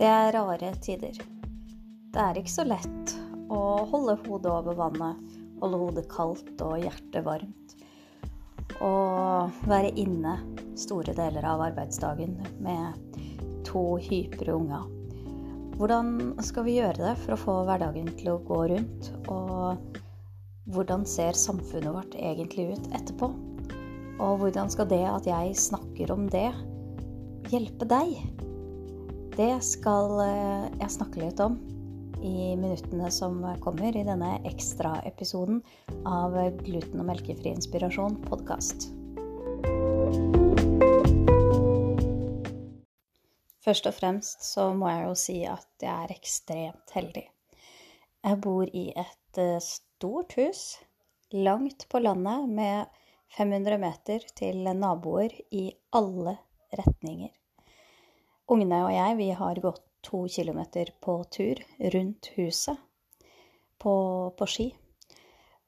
Det er rare tider. Det er ikke så lett å holde hodet over vannet, holde hodet kaldt og hjertet varmt. Og være inne store deler av arbeidsdagen med to hypre unger. Hvordan skal vi gjøre det for å få hverdagen til å gå rundt? Og hvordan ser samfunnet vårt egentlig ut etterpå? Og hvordan skal det at jeg snakker om det, hjelpe deg? Det skal eh, jeg snakke litt om i minuttene som kommer i denne ekstraepisoden av Gluten- og melkefri inspirasjon podkast. Først og fremst så må jeg jo si at jeg er ekstremt heldig. Jeg bor i et eh, stort hus langt på landet med 500 meter til naboer i alle retninger. Ungene og jeg, vi har gått to kilometer på tur rundt huset på, på ski.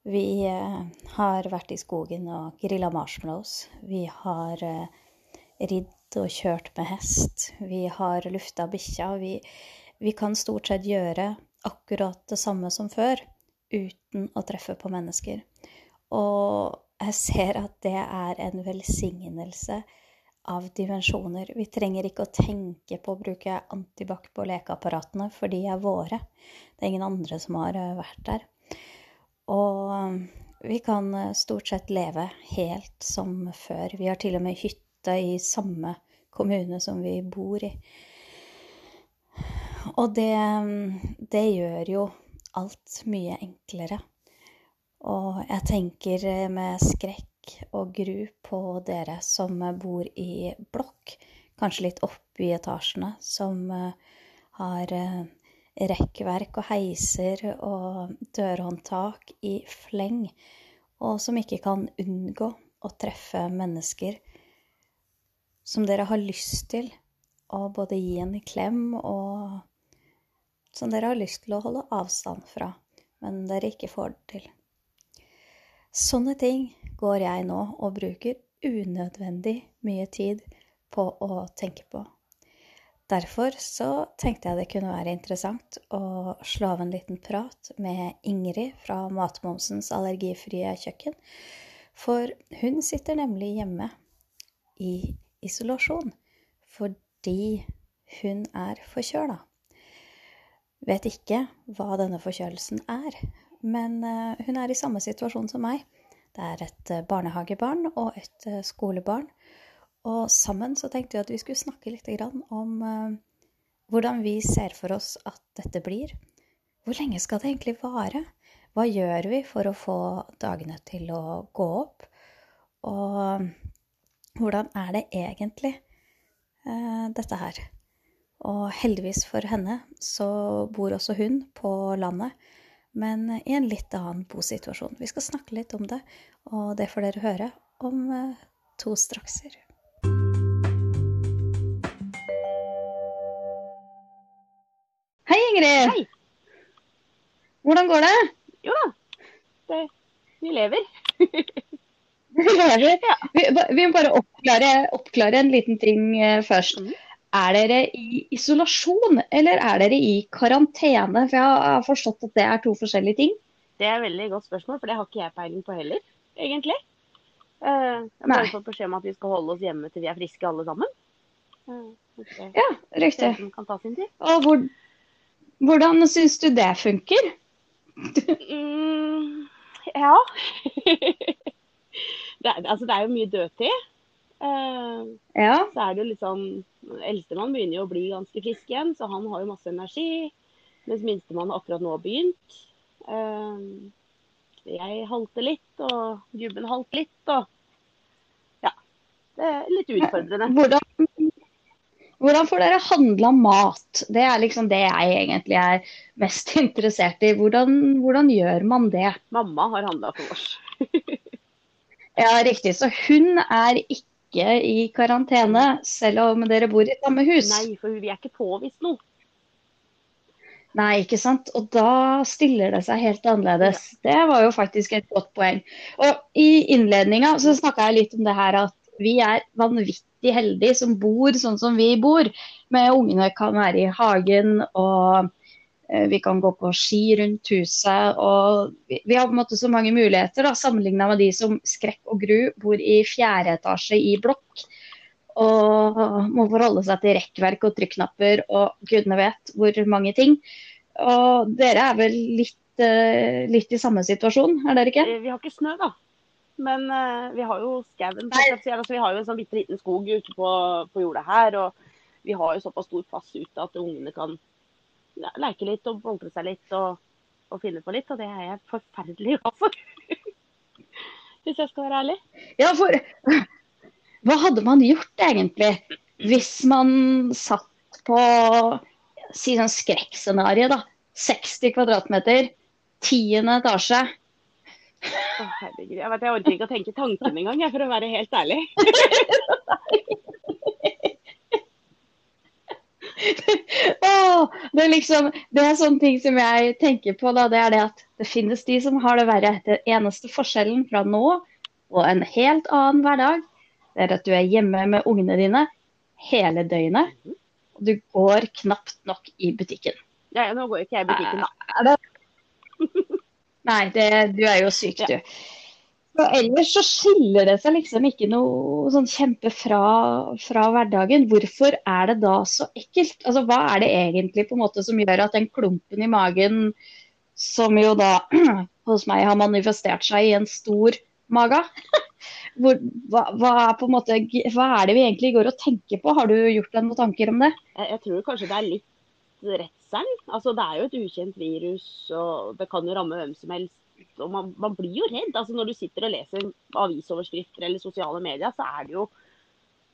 Vi eh, har vært i skogen og grilla marshmallows. Vi har eh, ridd og kjørt med hest. Vi har lufta bikkja. Vi, vi kan stort sett gjøre akkurat det samme som før uten å treffe på mennesker. Og jeg ser at det er en velsignelse av dimensjoner. Vi trenger ikke å tenke på å bruke antibac på lekeapparatene, for de er våre. Det er ingen andre som har eh, vært der. Og eh, vi kan eh, stort sett leve helt som før. Vi har til og med hytte i samme kommune som vi bor i. Og det, det gjør jo alt mye enklere. Og jeg tenker med skrekk og gru på dere som bor i blokk, kanskje litt oppe i etasjene, som eh, har eh, rekkverk og heiser og dørhåndtak i fleng, og som ikke kan unngå å treffe mennesker som dere har lyst til å både gi en klem, og som dere har lyst til å holde avstand fra, men dere ikke får det til. Sånne ting går jeg nå og bruker unødvendig mye tid på å tenke på. Derfor så tenkte jeg det kunne være interessant å slå av en liten prat med Ingrid fra Matmomsens allergifrie kjøkken. For hun sitter nemlig hjemme i isolasjon fordi hun er forkjøla. Vet ikke hva denne forkjølelsen er, men eh, hun er i samme situasjon som meg. Det er et eh, barnehagebarn og et eh, skolebarn. Og sammen så tenkte vi at vi skulle snakke litt om hvordan vi ser for oss at dette blir. Hvor lenge skal det egentlig vare? Hva gjør vi for å få dagene til å gå opp? Og hvordan er det egentlig, dette her? Og heldigvis for henne så bor også hun på landet men i en litt annen bosituasjon. Vi skal snakke litt om det, og det får dere høre om eh, to strakser. Hei, Ingrid. Hei. Hvordan går det? Jo da, det, vi lever. vi lever. Ja. Vi, vi, må bare oppklare, oppklare, en liten ting eh, først. Mm. Er dere i isolasjon, eller er dere i karantene? For jeg har forstått at det er to forskjellige ting. Det er et veldig godt spørsmål, for det har ikke jeg peiling på heller, egentlig. Eh, jeg har fått beskjed om at vi skal holde oss hjemme til vi er friske alle sammen. Okay. ja, riktig. Og hvor, hvordan syns du det funker? mm, ja. det, er, altså, det er jo mye dødtid. Ja. Så er det jo litt sånn Eldstemann begynner jo å bli ganske frisk igjen, så han har jo masse energi. Mens minstemann akkurat nå har begynt. Uh, jeg halter litt, og gubben halter litt, og ja. Det er litt utfordrende. Hvordan, hvordan får dere handla mat? Det er liksom det jeg egentlig er mest interessert i. Hvordan, hvordan gjør man det? Mamma har handla for oss. ja, riktig. Så hun er ikke ikke i karantene, selv om dere bor i samme hus. Nei, for vi er ikke påvist noe. Nei, ikke sant. Og da stiller det seg helt annerledes. Ja. Det var jo faktisk et godt poeng. Og i innledninga så snakka jeg litt om det her at vi er vanvittig heldige som bor sånn som vi bor. Med ungene kan være i hagen, og vi kan gå på ski rundt huset. Og vi, vi har på en måte så mange muligheter sammenligna med de som skrekk og gru bor i fjerde etasje i blokk. Og må forholde seg til rekkverk og trykknapper og gudene vet hvor mange ting. Og dere er vel litt, uh, litt i samme situasjon, er dere ikke? Eh, vi har ikke snø, da. Men uh, vi har jo skauen. Altså, vi har jo en sånn bitte liten skog ute på, på, jordet her. Og vi har jo såpass stor plass ute at ungene kan leke litt og boltre seg litt og, og, finne på litt. Og det er jeg forferdelig glad for. Hvis jeg skal være ærlig. Ja, for hva hadde man gjort egentlig hvis man satt på si sånn skrekkscenario, da. 60 kvadratmeter, tiende etasje. Å, herregud. Jeg, vet, jeg orker ikke å tenke tanken engang, for å være helt ærlig. det, er liksom, det er sånne ting som jeg tenker på. Da, det er det at det finnes de som har det verre. Den eneste forskjellen fra nå og en helt annen hverdag, det er at du er hjemme med ungene dine hele døgnet. Og du går knapt nok i butikken. Ja, nå går ikke jeg i butikken, da. Nei, det, du er jo syk, du. Ja. Ellers så skiller det seg liksom ikke noe sånn kjempe fra, fra, hverdagen. Hvorfor er det da så ekkelt? Altså, Hva er det egentlig på en måte som gjør at den klumpen i magen, som jo da hos meg har manifestert seg i en stor mage, Hvor, hva, hva, er måte, hva, er det vi egentlig går og tenker på? Har du gjort deg noen tanker om det? Jeg, jeg tror kanskje det er litt redselen. Altså, det er jo et ukjent virus, og det kan jo ramme hvem som helst. Og man, man blir jo redd. Altså, når du sitter og leser avisoverskrifter eller sosiale medier, så er det jo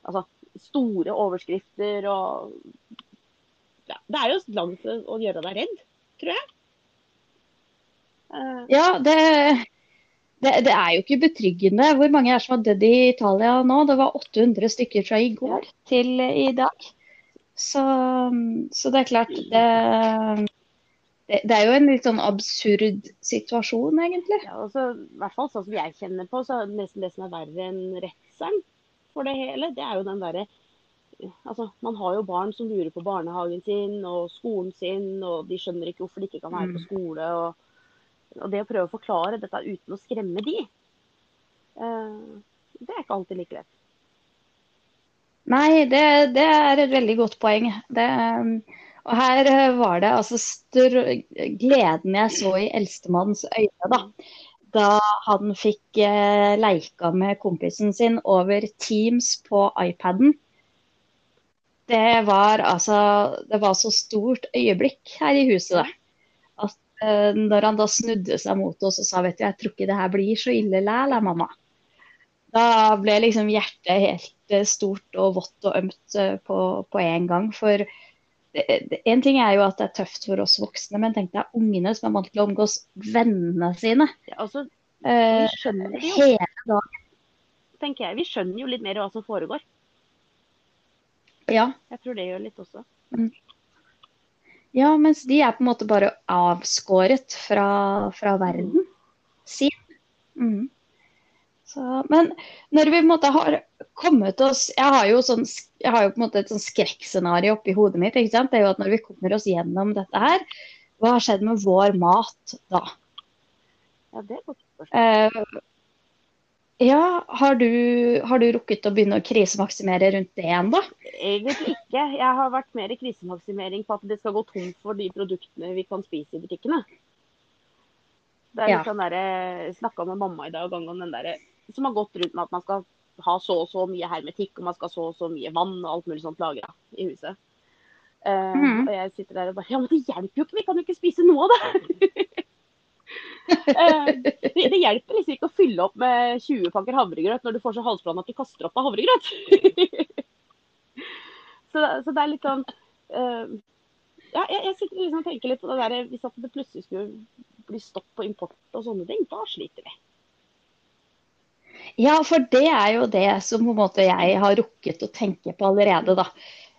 altså, store overskrifter og ja, Det er jo langt å gjøre deg redd, tror jeg. Uh, ja, det det, det, er jo ikke betryggende. Hvor mange er som har dødd i Italia nå? Det var 800 stykker fra i går til i dag. Så, så det er klart det, det, det, er jo en litt sånn absurd situasjon, egentlig. Ja, altså, I hvert fall sånn som jeg kjenner på, så er nesten det som er verre enn redselen for det hele, det er jo den derre Altså, man har jo barn som lurer på barnehagen sin og skolen sin, og de skjønner ikke hvorfor de ikke kan være på mm. skole. og og det å prøve å forklare dette uten å skremme de, uh, det er ikke alltid like lett. Nei, det, det er et veldig godt poeng. Det, og her var det altså gleden jeg så i eldstemanns øyne da, da han fikk eh, leika med kompisen sin over Teams på iPaden. Det var altså Det var så stort øyeblikk her i huset. Da. Eh, når han da snudde seg mot oss og sa vet du, jeg tror ikke det her blir så ille læl, mamma. Da ble liksom hjertet helt eh, stort og vått og ømt eh, på, på en gang. For det, det, en ting er jo at det er tøft for oss voksne, men tenk deg ungene som er vant til å omgås vennene sine. Altså, vi skjønner det jo. Hele dagen. Tenker jeg. Vi skjønner jo litt mer hva som foregår. Ja. Jeg tror det gjør litt også. Mm. Ja, mens de er på en måte bare avskåret fra, fra verden sin. Mm. Så, men når vi på en måte har kommet oss Jeg har jo, sånn, jeg har jo på en måte et sånn skrekkscenario oppi hodet mitt. ikke sant? Det er jo at når vi kommer oss gjennom dette her, hva har skjedd med vår mat da? Ja, det er godt spørsmål. Eh, ja, har du, har du, rukket å begynne å krisemaksimere rundt det ennå? Egentlig ikke. Jeg har vært mer i krisemaksimering på at det skal gå tomt for de produktene vi kan spise i butikkene. Det er litt ja. sånn der, Jeg snakka med mamma i dag om den der, som har gått rundt med at man skal ha så og så mye hermetikk, og man skal ha så og så mye vann og alt mulig sånt lagra i huset. Uh, mm. Og jeg sitter der og bare Ja, men det hjelper jo ikke! Vi kan jo ikke spise noe av det! uh, det, det, hjelper liksom ikke å fylle opp med 20 pakker havregrøt når du får så halsbrann at du kaster opp av havregrøt. så, så, det er litt sånn uh, Ja, jeg, jeg sitter liksom og tenker litt på det der Hvis det plutselig skulle bli stopp på import og sånne ting, da sliter vi. Ja, for det er jo det som på en måte jeg har rukket å tenke på allerede, da.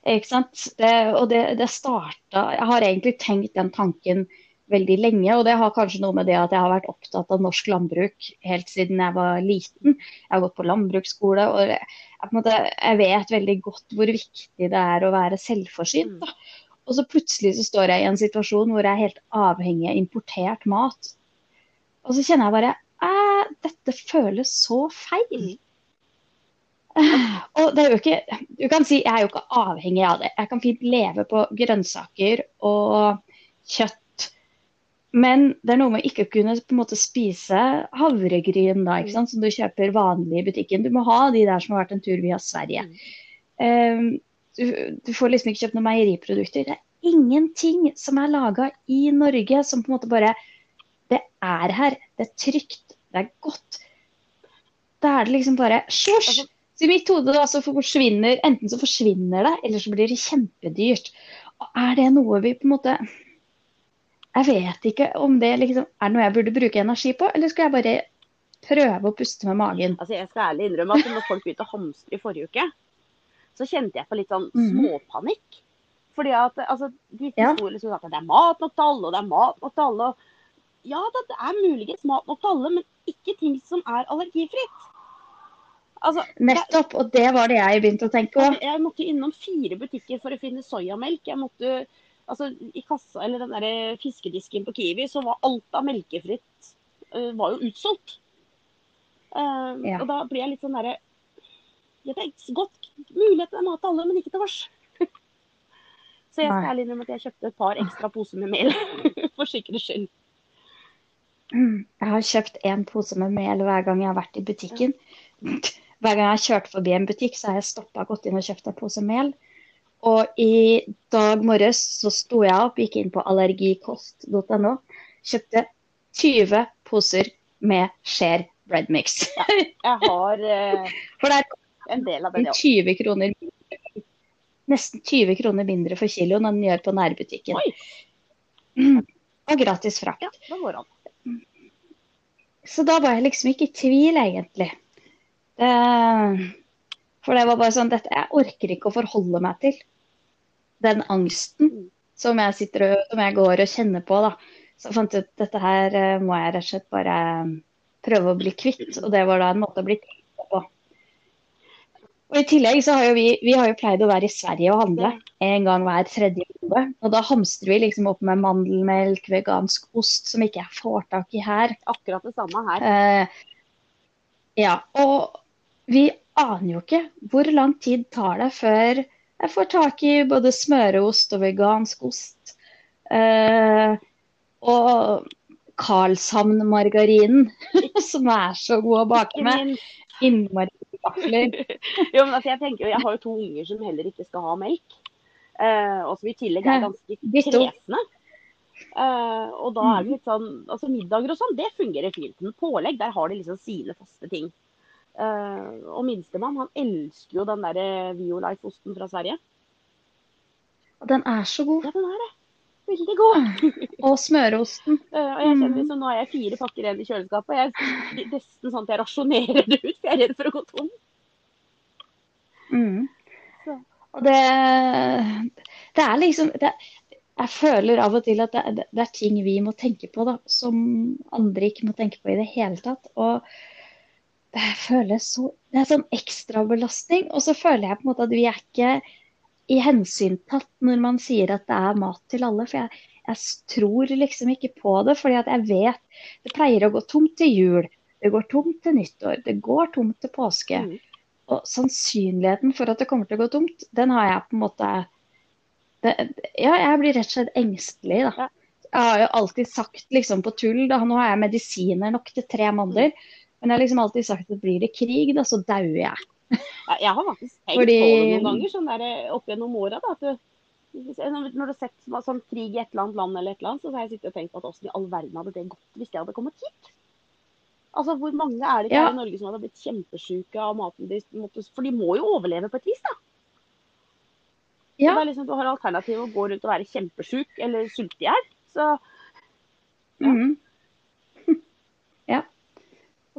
Ikke sant? Det, og det, det starta Jeg har egentlig tenkt den tanken veldig lenge. Og det har kanskje noe med det at jeg har vært opptatt av norsk landbruk helt siden jeg var liten. Jeg har gått på landbruksskole. og jeg, måte, jeg vet veldig godt hvor viktig det er å være selvforsynt. Da. Og så plutselig så står jeg i en situasjon hvor jeg er helt avhengig av importert mat. Og så kjenner jeg bare dette føles så feil. Og det er jo ikke Du kan si jeg er jo ikke avhengig av det. Jeg kan fint leve på grønnsaker og kjøtt. Men det er noe med ikke å kunne på en måte spise havregryn da, ikke sant? som du kjøper vanlig i butikken. Du må ha de der som har vært en tur via Sverige. Um, du, du, får liksom ikke kjøpt noen meieriprodukter. Det er ingenting som er laga i Norge som på en måte bare Det er her. Det er trygt. Det er godt. Da er det liksom bare sjosj! Altså, så i mitt hode da, så forsvinner enten så forsvinner det, eller så blir det kjempedyrt. Og er det noe vi på en måte Jeg vet ikke om det liksom, er noe jeg burde bruke energi på, eller skal jeg bare prøve å puste med magen? Altså Jeg skal ærlig innrømme at når folk begynte å hamstre i forrige uke, så kjente jeg på litt sånn mhm. småpanikk. Fordi at altså, de ja. sto liksom at det er mat nok til alle, og det er mat nok til alle. ja, det er muligens mat nok til alle, men ikke ting som er allergifritt. Altså, Nettopp, og det var det jeg begynte å tenke på. Jeg måtte innom fire butikker for å finne soyamelk. Jeg måtte, altså I kassa, eller den der fiskedisken på Kiwi, så var alt av melkefritt uh, var jo utsolgt. Uh, ja. Og da blir jeg litt sånn derre Jeg er godt mulighet til å mate alle, men ikke til vars. så jeg skal ærlig innrømme at jeg kjøpte et par ekstra poser med mel for sikkerhets skyld. Jeg har kjøpt én pose med mel hver gang jeg har vært i butikken. Hver gang jeg har kjørt forbi en butikk, så har jeg stoppa, gått inn og kjøpt en pose mel. Og i dag morges så sto jeg opp, gikk inn på allergikost.no, kjøpte 20 poser med Share bread mix. Ja, jeg har eh, For det er en del av det, 20 kroner, nesten 20 kroner mindre for kiloen enn den gjør på nærbutikken. Oi. Og gratis frakt. Ja, det går an. Så da var jeg liksom ikke i tvil, egentlig. Eh, for det var bare sånn dette, Jeg orker ikke å forholde meg til den angsten som jeg sitter og, som jeg går og kjenner på. da. Så fant jeg ut dette her eh, må jeg rett og slett bare prøve å bli kvitt. Og det var da en måte å bli kvitt på. Og I tillegg så har jo vi, vi har jo pleid å være i Sverige og handle en gang hver tredje uke. Og da hamstrer vi liksom opp med mandelmelk, vegansk ost, som ikke jeg får tak i her. Akkurat det samme her. Eh, ja, og vi aner jo ikke hvor lang tid tar det før jeg får tak i både smøreost og vegansk ost. Eh, og Karlshamn-margarinen, som er så god å bake med. Innmari vafler. jo, men altså, jeg tenker jeg har jo to unger som heller ikke skal ha melk. Eh, og som i tillegg er ganske kresne. Uh, og da er det mm. litt sånn altså Middager og sånn, det fungerer fint. Men pålegg, der har de liksom sine faste ting. Uh, og minstemann han elsker jo den der Violife-osten fra Sverige. Og den er så god. Ja, den er det. Veldig god. og smøreosten. Uh, og jeg kjenner liksom, Nå har jeg fire pakker igjen i kjøleskapet. og jeg Nesten sånn at jeg rasjonerer det ut, for jeg er redd for å gå tom. Mm. Og det, det er liksom det, Jeg føler av og til at det, det, er ting vi må tenke på da, som andre ikke må tenke på i det hele tatt. Og det føles så Det er sånn ekstrabelastning. Og så føler jeg på en måte at vi er ikke i hensyntatt når man sier at det er mat til alle. For jeg, jeg tror liksom ikke på det. at jeg vet det pleier å gå tomt til jul. Det går tomt til nyttår. Det går tomt til påske. Mm. Og sannsynligheten for at det kommer til å gå tomt, den har jeg på en måte det, Ja, jeg blir rett og slett engstelig, da. Jeg har jo alltid sagt liksom på tull da, Nå har jeg medisiner nok til tre måneder. Men jeg har liksom alltid sagt at blir det krig, da, så dauer jeg. Jeg har faktisk tenkt Fordi... på det noen ganger sånn der, eh, opp gjennom åra. Når du har sett sånn krig i et eller annet land, eller et eller annet, så har jeg sittet og tenkt på at åssen i all verden hadde det gått hvis det hadde kommet hit? Altså, Hvor mange er det ikke ja. i Norge som hadde blitt kjempesjuke av maten de måtte For de må jo overleve på et vis, da. Ja. Det er liksom, du har alternativet å gå rundt og være kjempesjuk eller sulte i hjel. Så ja. Mm.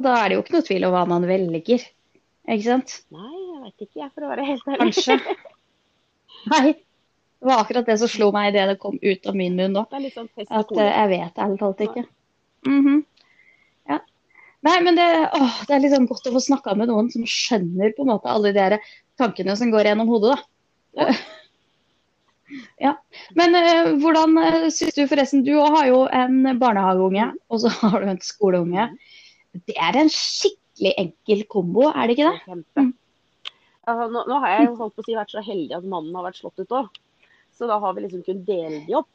Og da er det jo ikke noe tvil om hva man velger. Ikke sant? Nei, jeg vet ikke jeg, for å være helt ærlig. Kanskje. Nei. Det var akkurat det som slo meg idet det kom ut av min munn nå. Sånn at uh, jeg vet ærlig talt ikke. Mm -hmm. Nei, men det, åh, det, er liksom godt å få snakka med noen som skjønner på en måte alle de tankene som går gjennom hodet, da. Ja. Men uh, hvordan uh, syns du forresten Du har jo en barnehageunge, og så har du en skoleunge. Det er en skikkelig enkel kombo, er det ikke det? Kjempe. Mm. Altså, nå, nå, har jeg holdt på å si, vært så heldig at mannen har vært slått ut òg. Så da har vi liksom kunnet dele de opp.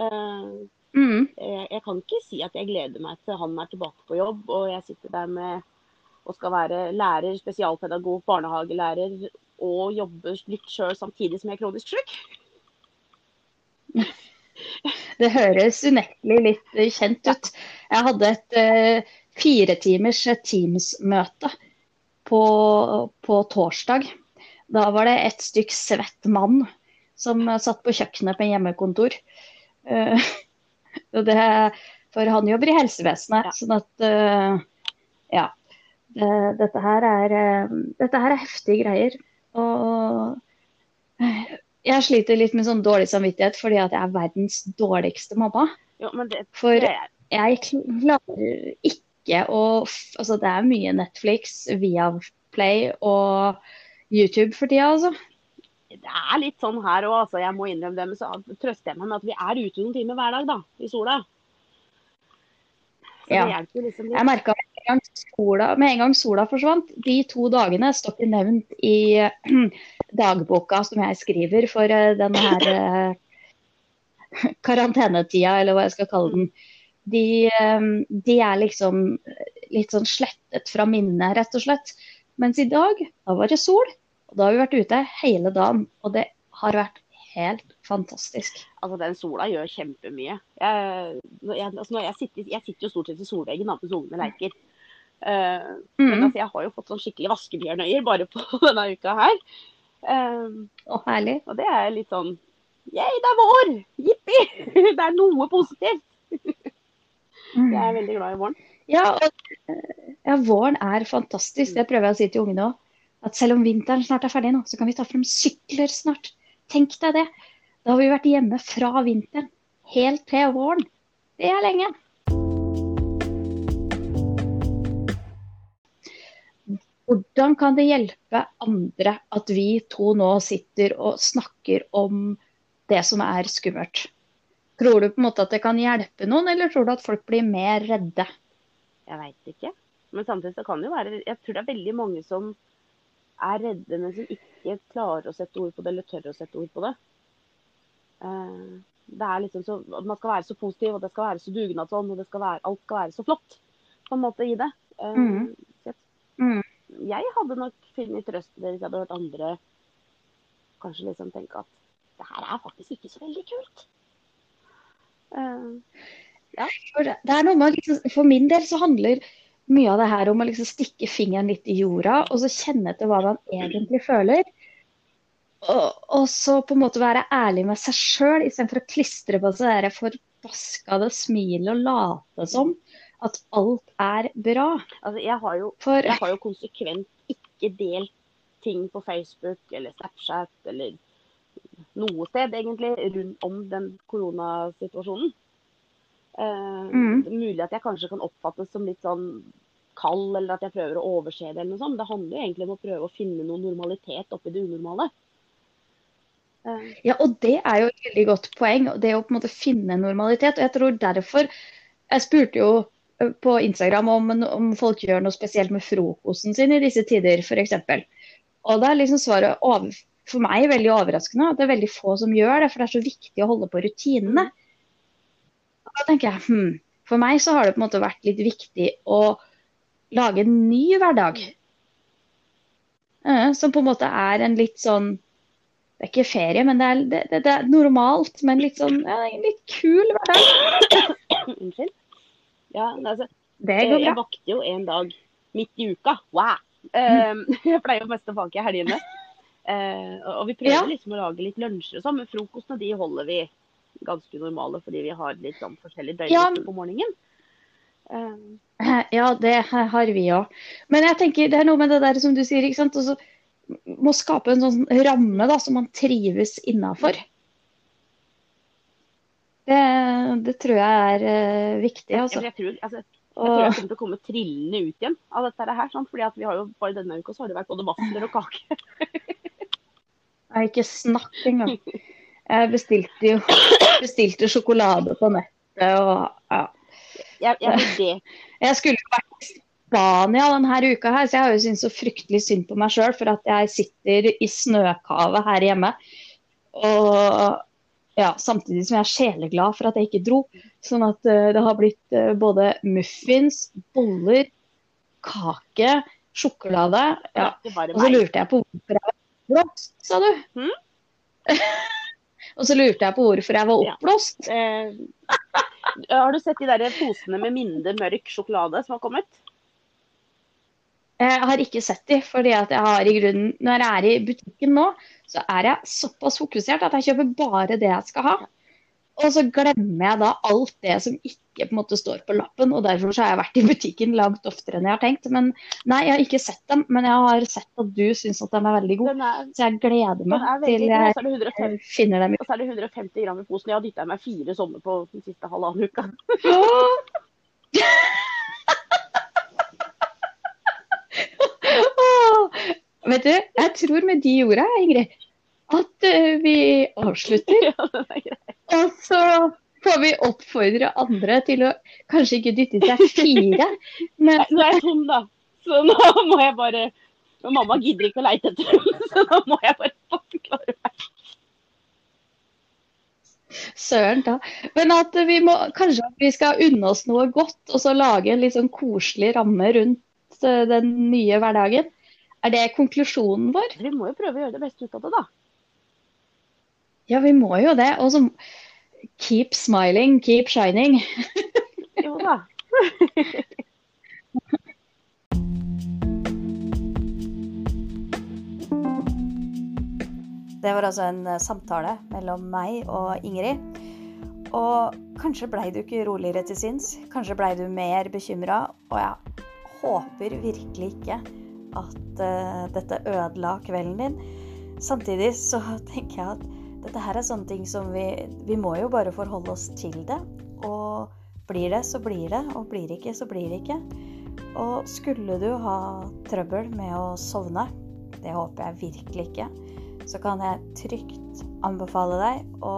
Uh, mm. jeg, jeg, kan ikke si at jeg gleder meg til han er tilbake på jobb og jeg sitter der med og skal være lærer, spesialpedagog, barnehagelærer og jobbe litt sjøl samtidig som jeg er kronisk syk. Det høres unektelig litt kjent ut. Jeg hadde et uh, firetimers Teams-møte på, på, torsdag. Da var det et stykk svett mann som satt på kjøkkenet på hjemmekontor. Uh, det, for han jobber i helsevesenet, ja. sånn at uh, ja. Det, dette, her er, uh, dette her er heftige greier. Og jeg sliter litt med sånn dårlig samvittighet fordi at jeg er verdens dårligste mamma. Jo, det, for jeg klarer ikke å Altså, det er mye Netflix, via Play og YouTube for tida, altså det er litt sånn her òg, altså. Jeg må innrømme det. Men så trøster jeg meg med at vi er ute noen timer hver dag, da. I sola. Så ja. liksom. Jeg merka med, en gang sola forsvant, de to dagene står ikke nevnt i dagboka som jeg skriver for uh, denne her uh, karantenetida, eller hva jeg skal kalle den. De, um, de, er liksom litt sånn slettet fra minnet, rett og slett. Mens i dag, da var det sol. Og da har vi vært ute hele dagen, og det har vært helt fantastisk. Altså, Den sola gjør kjempemye. Jeg, jeg, altså, jeg, sitter, jeg sitter, jo stort sett i solveggen mens ungene leker. Uh, mm. Men altså, jeg har jo fått sånn skikkelig vaskebjørnøyer bare på denne uka her. Uh, og herlig. Og det er litt sånn Yeah, det er vår! Jippi! Det er noe positivt. jeg er veldig glad i våren. Ja, og, ja, våren er fantastisk. Det prøver jeg å si til ungene òg at selv om vinteren snart er ferdig nå, så kan vi ta frem sykler snart. Tenk deg det. Da har vi vært hjemme fra vinteren helt til våren. Det er lenge. Hvordan kan det hjelpe andre at vi to nå sitter og snakker om det som er skummelt? Tror du på en måte at det kan hjelpe noen, eller tror du at folk blir mer redde? Jeg veit ikke. Men samtidig så kan det jo være Jeg tror det er veldig mange som er redde, men som ikke klarer å sette ord på det, eller tør å sette ord på det. Eh, det er liksom så, Man skal være så positiv, og det skal være så dugnadsånd, og det skal være, alt skal være så flott på en måte i det. Eh, mm. mm. Jeg hadde nok funnet trøst i det hvis jeg hadde hørt andre kanskje liksom tenke at det her er faktisk ikke så veldig kult. Uh, ja. For, det er med, liksom, for min del så handler mye av det her om å liksom stikke fingeren litt i jorda og så kjenne etter hva man egentlig føler. Og, og, så på en måte være ærlig med seg sjøl istedenfor å klistre på seg det forbaskede smilet og late som at alt er bra. Altså, jeg, har jo, For... jeg har jo konsekvent ikke delt ting på Facebook eller Snapchat eller noe sted egentlig rundt om den koronasituasjonen. Uh, mm. Mulig at jeg kanskje kan oppfattes som litt sånn kald, eller at jeg prøver å overse det. eller noe sånt. Det handler jo egentlig om å prøve å finne noe normalitet oppi det unormale. Uh. Ja, og det er jo et veldig godt poeng. Det å på en måte finne normalitet. Og jeg tror derfor Jeg spurte jo eh, på Instagram om, om folk gjør noe spesielt med frokosten sin i disse tider, f.eks. Og da er liksom svaret over, for meg veldig overraskende at det er veldig få som gjør det, for det er så viktig å holde på rutinene. Da tenker jeg hm, for meg så har det på en måte vært litt viktig å lage en ny hverdag. Uh, som på en måte er en litt sånn Det er ikke ferie, men det er, det, det, det er normalt, men litt sånn ja, litt kul hverdag. Unnskyld. Ja, altså, det går bra. Jeg vakter jo en dag midt i uka. Wow! Uh, jeg pleier jo mest å vake i helgene. Uh, og vi prøver ja. liksom å lage litt lunsjer og sånn, men frokostene de holder vi ganske normale fordi vi har litt sånn forskjellig døgnrytme ja. på morgenen. Um. Ja, det har vi òg. Men jeg tenker det er noe med det der som du sier, ikke sant. Også, må skape en sånn ramme da, som man trives innafor. Det, det tror jeg er uh, viktig, altså. Jeg, jeg, tror, altså, jeg tror jeg kommer til å komme trillende ut igjen av dette her. Sant? fordi at vi har jo bare denne uka så har det vært både vafler og kake. Jeg ikke snakk engang. Jeg bestilte jo bestilte sjokolade på nettet og ja. Jeg, jeg, jeg skulle jo vært i Spania denne uka her, så jeg har jo syntes så fryktelig synd på meg sjøl for at jeg sitter i snøkavet her hjemme. Og ja, samtidig som jeg er sjeleglad for at jeg ikke dro. Sånn at uh, det har blitt uh, både muffins, boller, kake, sjokolade. Ja. Og så lurte jeg på hvorfor jeg var blåst, sa du. Hmm? og så lurte jeg på hvorfor jeg var oppblåst. Ja. Eh, har du sett de der posene med mindre mørk sjokolade som har kommet? Jeg har ikke sett de, fordi at jeg har i grunnen Når jeg er i butikken nå, så er jeg såpass fokusert at jeg kjøper bare det jeg skal ha. Og så glemmer jeg da alt det som ikke på en måte står på lappen. og Derfor så har jeg vært i butikken langt oftere enn jeg har tenkt. Men nei, jeg har ikke sett dem, men jeg har sett at du syns at de er veldig gode. så jeg gleder meg til jeg, jeg finner dem. Og så er det 150 gram i posen. Jeg har dytta i meg fire sånne på den siste halvannen uka. Vet du, jeg tror med de orda, Ingrid, at uh, vi avslutter. Ja, Og så får vi oppfordre andre til å kanskje ikke dytte i seg fire, men Nå er jeg tom, da. Så nå må jeg bare og Mamma gidder ikke å leite etter dem, så nå må jeg bare forklare meg. Søren ta. Men at vi må, kanskje vi skal unne oss noe godt, og så lage en litt sånn koselig ramme rundt eh, den nye hverdagen. Er det konklusjonen vår? Vi må jo prøve å gjøre det beste ut av det, da. Ja, vi må jo det. Og så keep smiling, keep shining. jo da. Det var altså en eh, samtale mellom meg og Ingrid. Og kanskje blei du ikke roligere til sinns. Kanskje blei du mer bekymra. Og jeg håper virkelig ikke at uh, dette ødela kvelden din. Samtidig så tenker jeg at dette her er sånne ting som vi Vi må jo bare forholde oss til det. Og blir det, så blir det. Og blir det ikke, så blir det ikke. Og skulle du ha trøbbel med å sovne, det håper jeg virkelig ikke, så kan jeg trygt anbefale deg å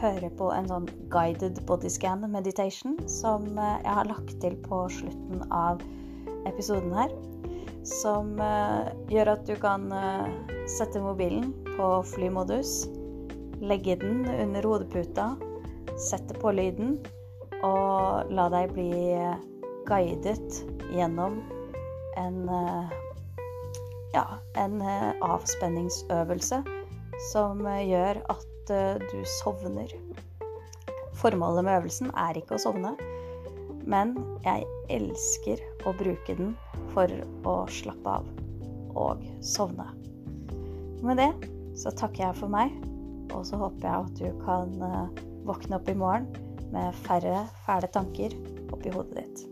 høre på en sånn guided bodyscan meditation som eh, jeg har lagt til på slutten av episoden her som uh, gjør at du kan uh, sette mobilen på flymodus, legge den under hodeputa, sette på lyden og la deg bli guidet gjennom en uh, ja, en avspenningsøvelse som gjør at du sovner. Formålet med øvelsen er ikke å sovne, men jeg elsker å bruke den for å slappe av og sovne. Med det så takker jeg for meg, og så håper jeg at du kan eh, våkne opp i morgen med færre fæle tanker oppi hodet ditt.